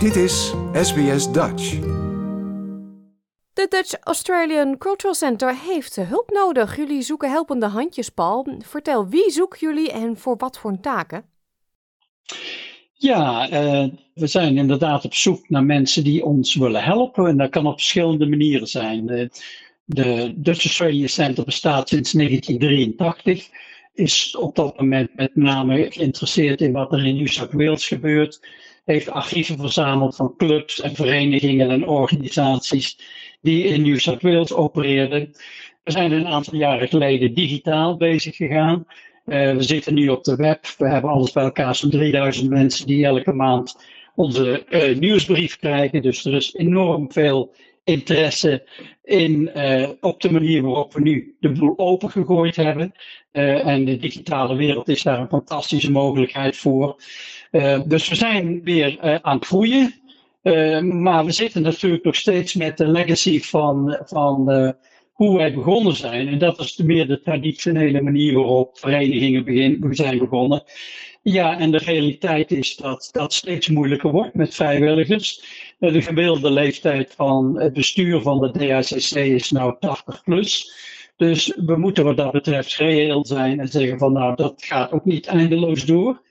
Dit is SBS Dutch. De Dutch Australian Cultural Center heeft hulp nodig. Jullie zoeken helpende handjes, Paul. Vertel, wie zoeken jullie en voor wat voor taken? Ja, uh, we zijn inderdaad op zoek naar mensen die ons willen helpen. En dat kan op verschillende manieren zijn. de Dutch Australian Center bestaat sinds 1983 is op dat moment met name geïnteresseerd in wat er in New South Wales gebeurt. Heeft archieven verzameld van clubs en verenigingen en organisaties die in New South Wales opereerden. We zijn een aantal jaren geleden digitaal bezig gegaan. Uh, we zitten nu op de web. We hebben alles bij elkaar, zo'n 3000 mensen die elke maand onze uh, nieuwsbrief krijgen. Dus er is enorm veel interesse in, uh, op de manier waarop we nu de boel opengegooid hebben. Uh, en de digitale wereld is daar een fantastische mogelijkheid voor. Uh, dus we zijn weer aan het groeien. maar we zitten natuurlijk nog steeds met de legacy van, van hoe wij begonnen zijn. En dat is meer de traditionele manier waarop verenigingen begin, zijn begonnen. Ja, en de realiteit is dat dat steeds moeilijker wordt met vrijwilligers. De gemiddelde leeftijd van het bestuur van de DACC is nou 80 plus. Dus we moeten wat dat betreft reëel zijn en zeggen van nou dat gaat ook niet eindeloos door.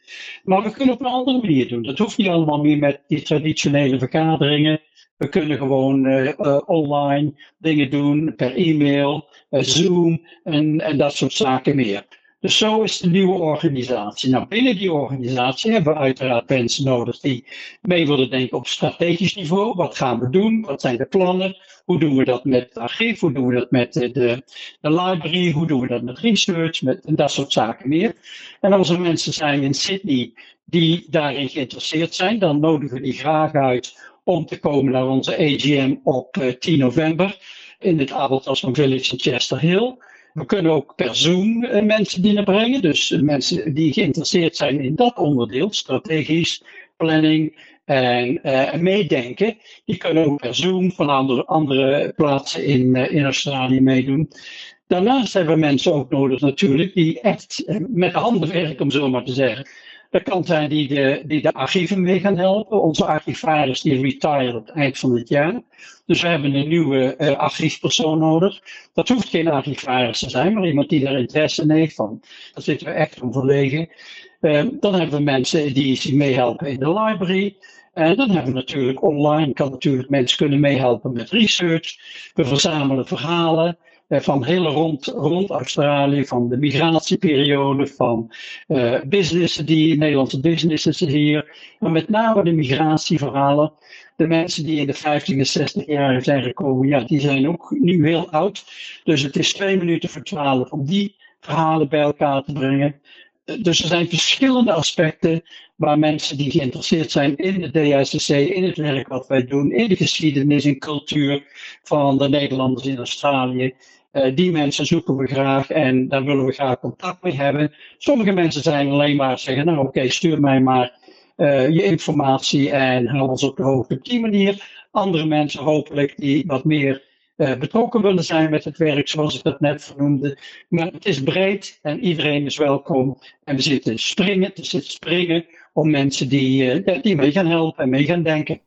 Maar we kunnen op een andere manier doen. Dat hoeft niet allemaal meer met die traditionele vergaderingen. We kunnen gewoon uh, online dingen doen per e-mail, Zoom en, en dat soort zaken meer. Dus zo is de nieuwe organisatie. Nou, binnen die organisatie hebben we uiteraard mensen nodig die mee willen denken op strategisch niveau. Wat gaan we doen? Wat zijn de plannen? Hoe doen we dat met het archief? Hoe doen we dat met de, de, library? Hoe doen we dat met research? Met, en dat soort zaken meer. En als er mensen zijn in Sydney die daarin geïnteresseerd zijn, dan nodigen we die graag uit om te komen naar onze AGM op 10 eh, november in het Abeltasman Village in Chester Hill. We kunnen ook per Zoom eh, mensen binnenbrengen. Dus mensen die geïnteresseerd zijn in dat onderdeel, strategisch, planning en uh, meedenken, die kunnen ook per Zoom van andere, andere plaatsen in, in Australië meedoen. Daarnaast hebben we mensen ook nodig natuurlijk die echt met de handen werken, om zo maar te zeggen. Dat kan zijn die de, die de archieven mee gaan helpen. Onze archivaris die retire het eind van het jaar. Dus we hebben een nieuwe uh, archiefpersoon nodig. Dat hoeft geen archivaris te zijn, maar iemand die daar interesse in heeft. Van. Daar zitten we echt om verlegen. Uh, dan hebben we mensen die meehelpen in de library. En dan hebben we natuurlijk online, kan natuurlijk mensen kunnen meehelpen met research. We verzamelen verhalen. Eh, van heel rond, rond Australië, van de migratieperiode, van uh, businessen die, Nederlandse businesses hier, maar met name de migratieverhalen. De mensen die in de 50 en 60 jaar zijn gekomen, ja, die zijn ook nu heel oud. Dus het is twee minuten voor twaalf om die verhalen bij elkaar te brengen. Eh, dus er zijn verschillende aspecten waar mensen die geïnteresseerd zijn in de DSCC, in het werk wat wij doen, in de geschiedenis en cultuur van de Nederlanders in Australië, uh, die mensen zoeken we graag en daar willen we graag contact mee hebben. Sommige mensen zijn alleen maar zeggen, nou oké, stuur mij maar uh, je informatie en hou ons op de hoogte op die manier. Andere mensen hopelijk die wat meer uh, betrokken willen zijn met het werk, zoals ik dat net vernoemde. Maar het is breed en iedereen is welkom. En we zitten springen, er zit springen om mensen die, die mee gaan helpen en mee gaan denken.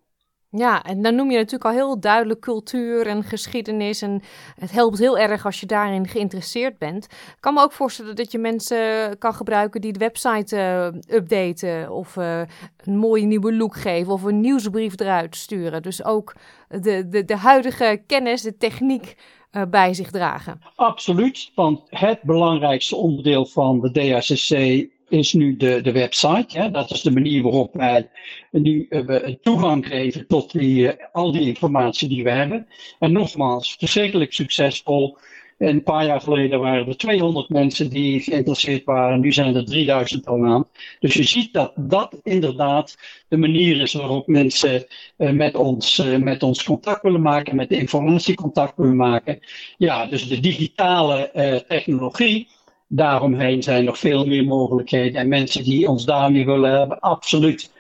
Ja, en dan noem je natuurlijk al heel duidelijk cultuur en geschiedenis. En het helpt heel erg als je daarin geïnteresseerd bent. Ik kan me ook voorstellen dat je mensen kan gebruiken die de website uh, updaten. Of uh, een mooie nieuwe look geven. Of een nieuwsbrief eruit sturen. Dus ook de, de, de huidige kennis, de techniek uh, bij zich dragen. Absoluut, want het belangrijkste onderdeel van de DHCC is nu de, de website. Ja, dat is de manier waarop wij nu uh, toegang geven tot die, uh, al die informatie die we hebben. En nogmaals, verschrikkelijk succesvol. Een paar jaar geleden waren er 200 mensen die geïnteresseerd waren. Nu zijn er 3000 al aan. Dus je ziet dat dat inderdaad de manier is waarop mensen uh, met, ons, met ons contact willen maken, met de informatie contact willen maken. Ja, dus de digitale technologie daaromheen zijn nog veel meer mogelijkheden. En mensen die ons daarmee willen hebben, absoluut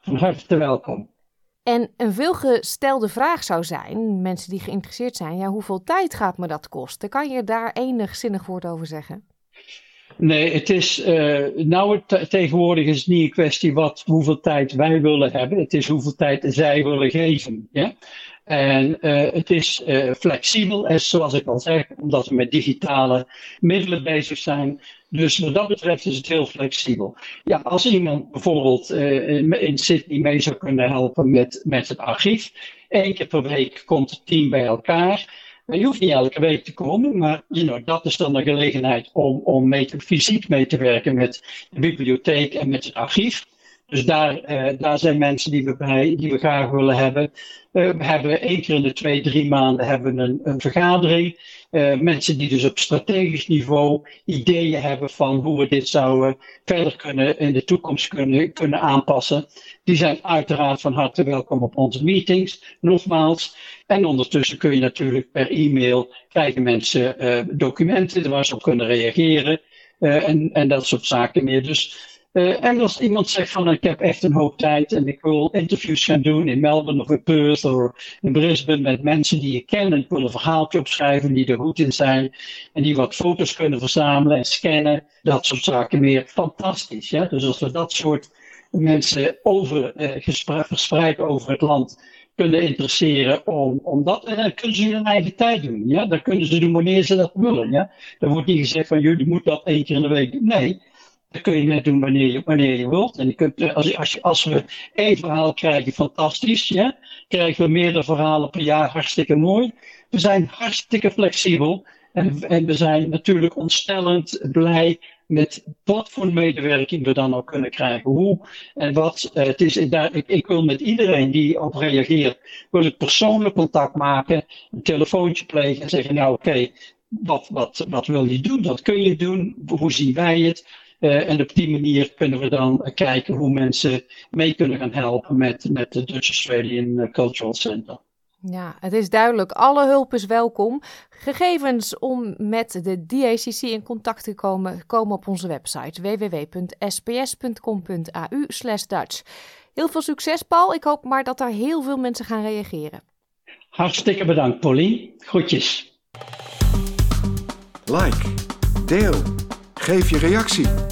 van harte welkom. En een veelgestelde vraag zou zijn, mensen die geïnteresseerd zijn, ja, hoeveel tijd gaat me dat kosten? Kan je daar enig zinnig woord over zeggen? Nee, het is, uh, nou tegenwoordig is het niet een kwestie wat, hoeveel tijd wij willen hebben. Het is hoeveel tijd zij willen geven. Ja? En uh, het is uh, flexibel, en zoals ik al zeg, omdat we met digitale middelen bezig zijn. Dus wat dat betreft is het heel flexibel. Ja, als iemand bijvoorbeeld uh, in Sydney mee zou kunnen helpen met, met het archief. Eén keer per week komt het team bij elkaar. Je hoeft niet elke week te komen, maar you know, dat is dan de gelegenheid om, om mee te, fysiek mee te werken met de bibliotheek en met het archief. Dus daar, uh, daar zijn mensen die we, bij, die we graag willen hebben. Uh, we hebben één keer in de twee, drie maanden hebben een, een vergadering. Uh, mensen die dus op strategisch niveau ideeën hebben van hoe we dit zouden verder kunnen in de toekomst kunnen, kunnen aanpassen. Die zijn uiteraard van harte welkom op onze meetings, nogmaals. En ondertussen kun je natuurlijk per e-mail krijgen mensen documenten waar ze op kunnen reageren. en, en dat soort zaken meer. Dus uh, en als iemand zegt van ik heb echt een hoop tijd en ik wil interviews gaan doen in Melbourne of in Perth of in Brisbane met mensen die je kent en ik wil een verhaaltje opschrijven die er goed in zijn en die wat foto's kunnen verzamelen en scannen, dat soort zaken meer. Fantastisch. Ja? Dus als we dat soort mensen over, uh, verspreid over het land kunnen interesseren om, om dat. En dan kunnen ze hun eigen tijd doen. Ja? Dan kunnen ze doen wanneer ze dat willen. Ja? Dan wordt niet gezegd van jullie moeten dat één keer in de week. Nee, dat kun je net doen wanneer je, wanneer je wilt. En je kunt, eh, als, als, als we één verhaal krijgen, fantastisch. Ja? Krijgen we meerdere verhalen per jaar, hartstikke mooi. We zijn hartstikke flexibel. En, en we zijn natuurlijk ontstellend blij met wat voor medewerking we dan ook kunnen krijgen. Hoe en wat. Uh, het is, ik, ik, wil met iedereen die op reageert, wil ik persoonlijk contact maken, een telefoontje plegen en zeggen, nou oké, wat, wat, wat wil je doen? Wat kun je doen? Hoe zien wij het? Uh, en op die manier kunnen we dan kijken hoe mensen mee kunnen gaan helpen met, met de Dutch Australian eh, Cultural Center. Ja, het is duidelijk. Alle hulp is welkom. Gegevens om met de DACC in contact te komen, komen op onze website www.sps.com.au Dutch. Heel veel succes, Paul. Ik hoop maar dat er heel veel mensen gaan reageren. Hartstikke bedankt, Polly. Groetjes. Like, deel, geef je reactie.